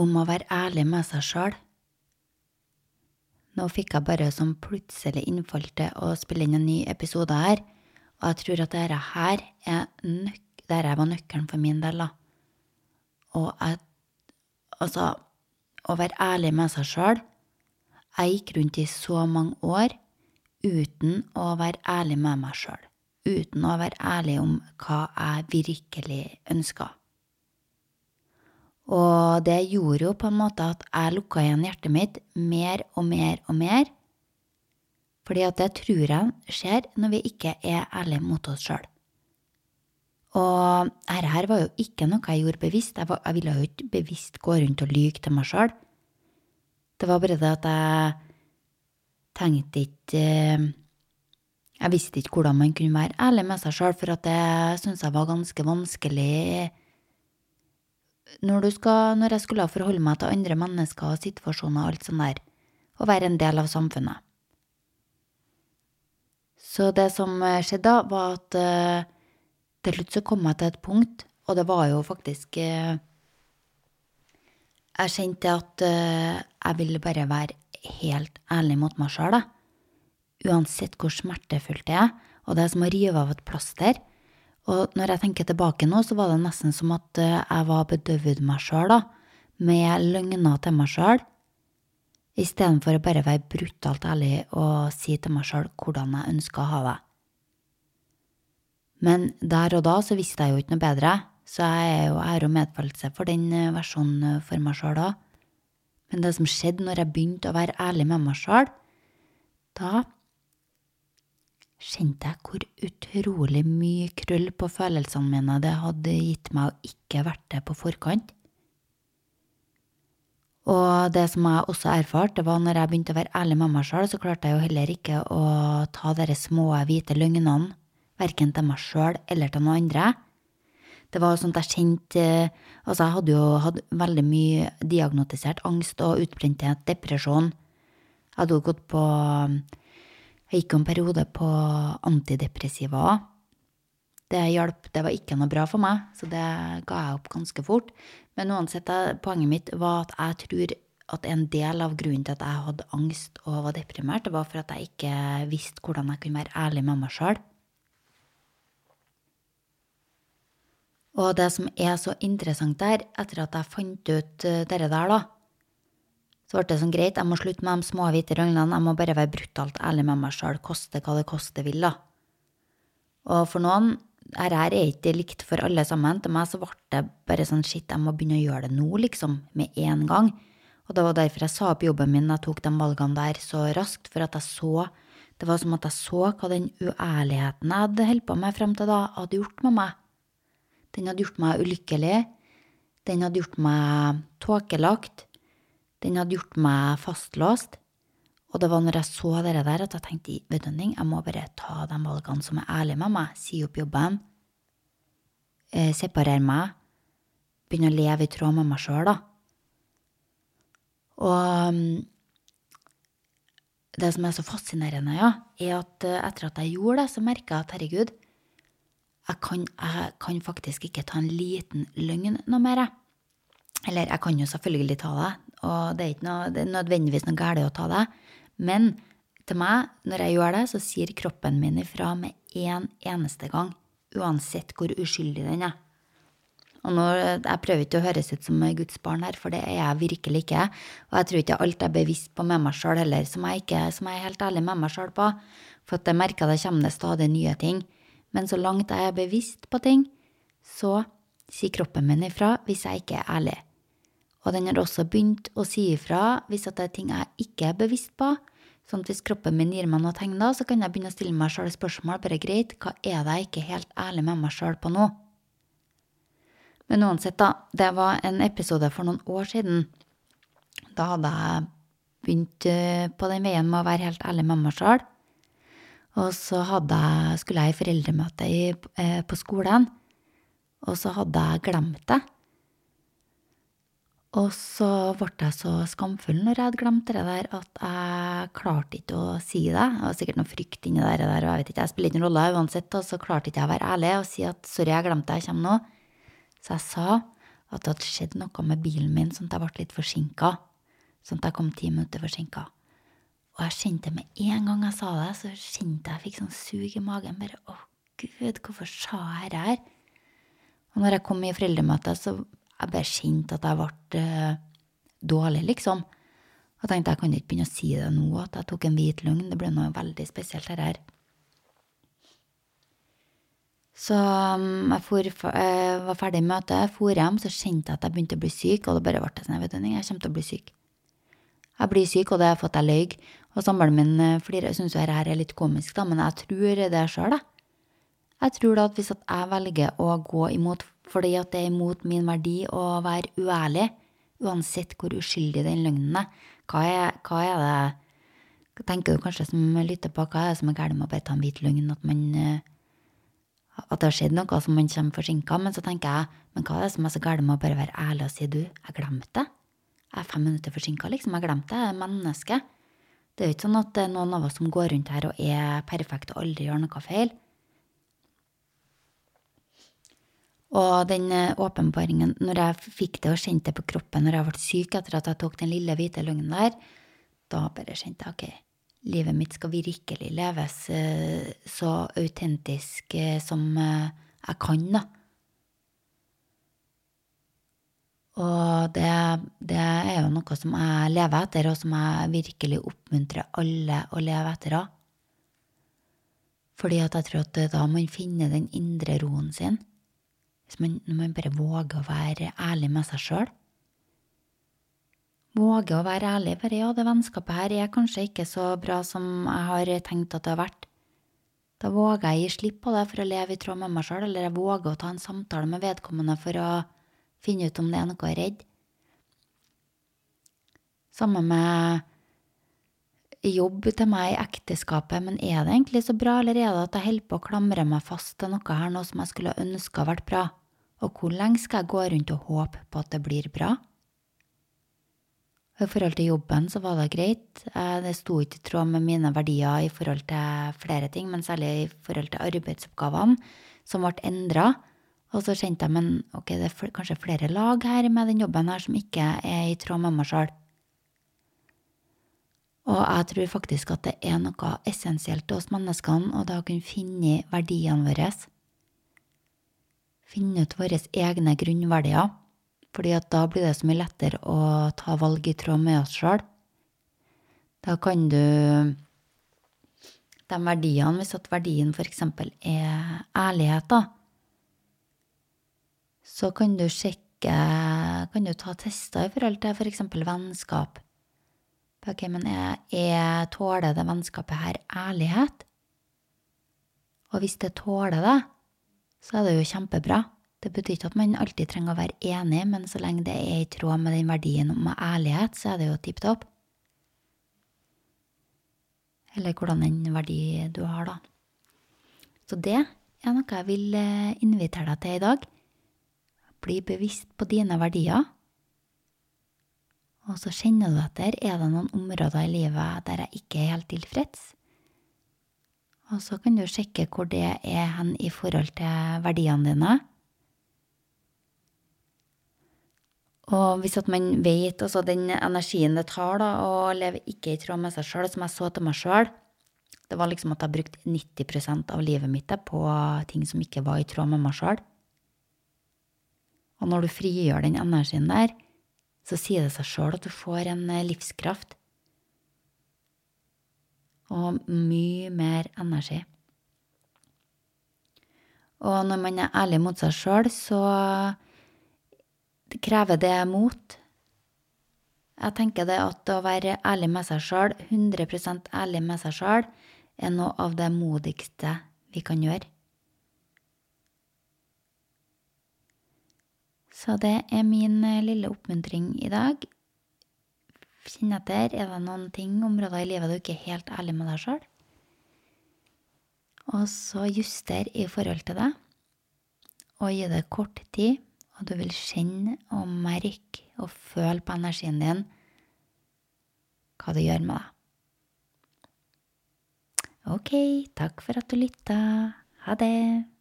om å være ærlig med seg sjøl. Nå fikk jeg bare som plutselig innfall til å spille inn en ny episode her, og jeg tror at dette her er nøk dette var nøkkelen for min del, da. Og jeg Altså, å være ærlig med seg sjøl. Jeg gikk rundt i så mange år uten å være ærlig med meg sjøl. Uten å være ærlig om hva jeg virkelig ønska. Og det gjorde jo på en måte at jeg lukka igjen hjertet mitt mer og mer og mer. Fordi at det tror jeg skjer når vi ikke er ærlige mot oss sjøl. Og dette her var jo ikke noe jeg gjorde bevisst. Jeg, var, jeg ville jo ikke bevisst gå rundt og lyge til meg sjøl. Det var bare det at jeg tenkte ikke eh, Jeg visste ikke hvordan man kunne være ærlig med seg sjøl, for at det syntes jeg var ganske vanskelig når, skal, når, jeg skulle forholde meg til andre mennesker og situasjoner og alt sånt der, og være en del av samfunnet. Så det som skjedde da, var at uh, til slutt så kom jeg til et punkt, og det var jo faktisk uh, Jeg kjente at uh, jeg ville bare være helt ærlig mot meg sjøl, uansett hvor smertefullt det er, og det er som å rive av et plaster. Og når jeg tenker tilbake nå, så var det nesten som at eh, jeg var bedøvd meg sjøl, da, med løgner til meg sjøl, istedenfor å bare være brutalt ærlig og si til meg sjøl hvordan jeg ønska å ha det. Men der og da så visste jeg jo ikke noe bedre, så jeg er jo ære og medfølelse for den eh, versjonen for meg sjøl òg. Men det som skjedde når jeg begynte å være ærlig med meg sjøl, da kjente jeg hvor utrolig mye krøll på følelsene mine det hadde gitt meg å ikke vært det på forkant. Og det som jeg også erfarte, var når jeg begynte å være ærlig med meg sjøl, så klarte jeg jo heller ikke å ta de små, hvite løgnene, verken til meg sjøl eller til noen andre. Det var sånn at jeg kjente Altså, jeg hadde jo hatt veldig mye diagnotisert angst og utbrenthet, depresjon. Jeg hadde jo gått på jeg gikk en periode på antidepressiva. Det hjalp, det var ikke noe bra for meg, så det ga jeg opp ganske fort. Men uansett, poenget mitt var at jeg tror at en del av grunnen til at jeg hadde angst og var deprimert, det var for at jeg ikke visste hvordan jeg kunne være ærlig med meg sjøl. Og det som er så interessant der, etter at jeg fant ut eh, dette der, da, så ble det sånn greit, jeg må slutte med de små hvite røgnene, jeg må bare være brutalt ærlig med meg sjøl, koste hva det koste vil, da. Og for noen, dette er ikke likt for alle sammen. Til meg så ble det bare sånn shit, jeg må begynne å gjøre det nå, liksom, med en gang. Og det var derfor jeg sa opp jobben min, jeg tok de valgene der så raskt, for at jeg så Det var som at jeg så hva den uærligheten jeg hadde holdt på med frem til da, hadde gjort med meg. Den hadde gjort meg ulykkelig. Den hadde gjort meg tåkelagt. Den hadde gjort meg fastlåst. Og det var når jeg så det der, at jeg tenkte vet du, jeg må bare ta de valgene som er ærlige med meg. Si opp jobben. Eh, separere meg. Begynne å leve i tråd med meg sjøl, da. Og mm, det som er så fascinerende, ja, er at eh, etter at jeg gjorde det, så merka jeg at herregud, jeg kan, jeg kan, faktisk ikke ta en liten løgn noe mer. Eller jeg kan jo selvfølgelig ta det, og det er ikke noe, er nødvendigvis noe galt å ta det. Men til meg, når jeg gjør det, så sier kroppen min ifra med en eneste gang. Uansett hvor uskyldig den er. Og nå, Jeg prøver ikke å høres ut som Guds barn her, for det er jeg virkelig ikke. Og jeg tror ikke alt jeg er bevisst på med meg sjøl heller, som jeg, ikke, som jeg er helt ærlig med meg sjøl på. For at jeg merker det kommer stadig nye ting. Men så langt jeg er bevisst på ting, så sier kroppen min ifra hvis jeg ikke er ærlig. Og den har også begynt å si ifra hvis det er ting jeg ikke er bevisst på. Sånn at hvis kroppen min gir meg noe tegn da, så kan jeg begynne å stille meg sjøl spørsmål. Bare greit, hva er det jeg ikke er helt ærlig med meg sjøl på nå? Men uansett, da. Det var en episode for noen år siden. Da hadde jeg begynt eh, på den veien med å være helt ærlig med meg sjøl. Og så jeg, skulle jeg i foreldremøte i, eh, på skolen, og så hadde jeg glemt det. Og så ble jeg så skamfull når jeg hadde glemt det der, at jeg klarte ikke å si det. Det var sikkert noe frykt inni der, og jeg vet ikke, jeg spiller ikke noen rolle uansett, og så klarte ikke jeg å være ærlig og si at sorry, jeg glemte det, jeg kommer nå. Så jeg sa at det hadde skjedd noe med bilen min, sånn at jeg ble litt forsinka. Sånn at jeg kom ti minutter forsinka. Og jeg kjente med en gang jeg sa det, så kjente jeg jeg fikk sånn sug i magen. Bare å gud, hvorfor sa jeg det her? Og når jeg kom i foreldremøtet, så jeg bare kjente at jeg ble uh, dårlig, liksom. Jeg tenkte jeg kan ikke begynne å si det nå, at jeg tok en hvit løgn. Det ble noe veldig spesielt, dette her. Så um, jeg, for, jeg, var ferdig med møtet, for hjem, så kjente jeg at jeg begynte å bli syk. Og det bare ble sånn, jeg vet du, jeg kommer til å bli syk. Jeg blir syk, og det har fått jeg løy. Og samboeren min eh, flirer. syns jo dette er litt komisk, da, men jeg tror det sjøl, jeg. Jeg tror da at hvis at jeg velger å gå imot fordi at det er imot min verdi å være uærlig, uansett hvor uskyldig den løgnen er, hva er, hva er det Tenker du kanskje som lytter på, hva er det som er galt med å bare ta en hvit løgn? At man eh, at det har skjedd noe som man kommer forsinka. Men så tenker jeg, men hva er det som er så galt med å bare være ærlig og si du, jeg glemte det. Jeg er fem minutter forsinka, liksom. Jeg glemte det. Jeg er menneske. Det er jo ikke sånn at det er noen av oss som går rundt her og er perfekte og aldri gjør noe feil. Og den eh, åpenbaringen, når jeg fikk det og kjente det på kroppen når jeg ble syk etter at jeg tok den lille hvite løgnen der, da bare kjente jeg ok, livet mitt skal virkelig leves eh, så autentisk eh, som jeg kan, da. Og det, det, er jo noe som jeg lever etter, og som jeg virkelig oppmuntrer alle å leve etter. Fordi at jeg tror at da man finner den indre roen sin, hvis man, når man bare våger å være ærlig med seg sjøl våge å være ærlig. Bare ja, det vennskapet her er kanskje ikke så bra som jeg har tenkt at det har vært. Da våger jeg gi slipp på det for å leve i tråd med meg sjøl, eller jeg våger å ta en samtale med vedkommende for å finne ut om det er noe jeg er redd. Samme med jobb til meg i ekteskapet, men er det egentlig så bra, eller er det at jeg holder på å klamre meg fast til noe her nå som jeg skulle ønske hadde vært bra? Og hvor lenge skal jeg gå rundt og håpe på at det blir bra? I forhold til jobben så var det greit. Eh, det sto ikke i tråd med mine verdier i forhold til flere ting, men særlig i forhold til arbeidsoppgavene, som ble endra. Og så kjente jeg men ok, det er kanskje flere lag her med den jobben her som ikke er i tråd med meg sjøl. Og jeg tror faktisk at det er noe essensielt oss menneskene, og det å kunne finne verdiene våre. Finne ut våre egne grunnverdier fordi at da blir det så mye lettere å ta valg i tråd med oss sjøl. Da kan du De verdiene, hvis at verdien for eksempel er ærlighet, da, så kan du sjekke Kan du ta tester i forhold til for eksempel vennskap. Ok, men jeg, jeg tåler det vennskapet her ærlighet? Og hvis det tåler det, så er det jo kjempebra. Det betyr ikke at man alltid trenger å være enig, men så lenge det er i tråd med den verdien om ærlighet, så er det jo tipp topp. Eller hvordan en verdi du har, da. Så det er noe jeg vil eh, invitere deg til i dag. Bli bevisst på dine verdier. Og så kjenner du etter er det noen områder i livet der jeg ikke er helt tilfreds. Og så kan du sjekke hvor det er hen i forhold til verdiene dine. Og hvis at man vet altså den energien det tar da, å leve ikke i tråd med seg sjøl, som jeg så til meg sjøl Det var liksom at jeg brukte 90% av livet mitt på ting som ikke var i tråd med meg sjøl. Og når du frigjør den energien der, så sier det seg sjøl at du får en eh, livskraft. Og mye mer energi. Og når man er ærlig mot seg sjøl, så krever det mot. Jeg tenker det at å være ærlig med seg sjøl, 100 ærlig med seg sjøl, er noe av det modigste vi kan gjøre. Så det er min eh, lille oppmuntring i dag. Kjenn etter, er det noen ting, områder i livet du ikke er helt ærlig med deg sjøl? Og så juster i forhold til det, og gi det kort tid og du vil kjenne og merke og føle på energien din hva det gjør med deg. Ok, takk for at du lytta. Ha det.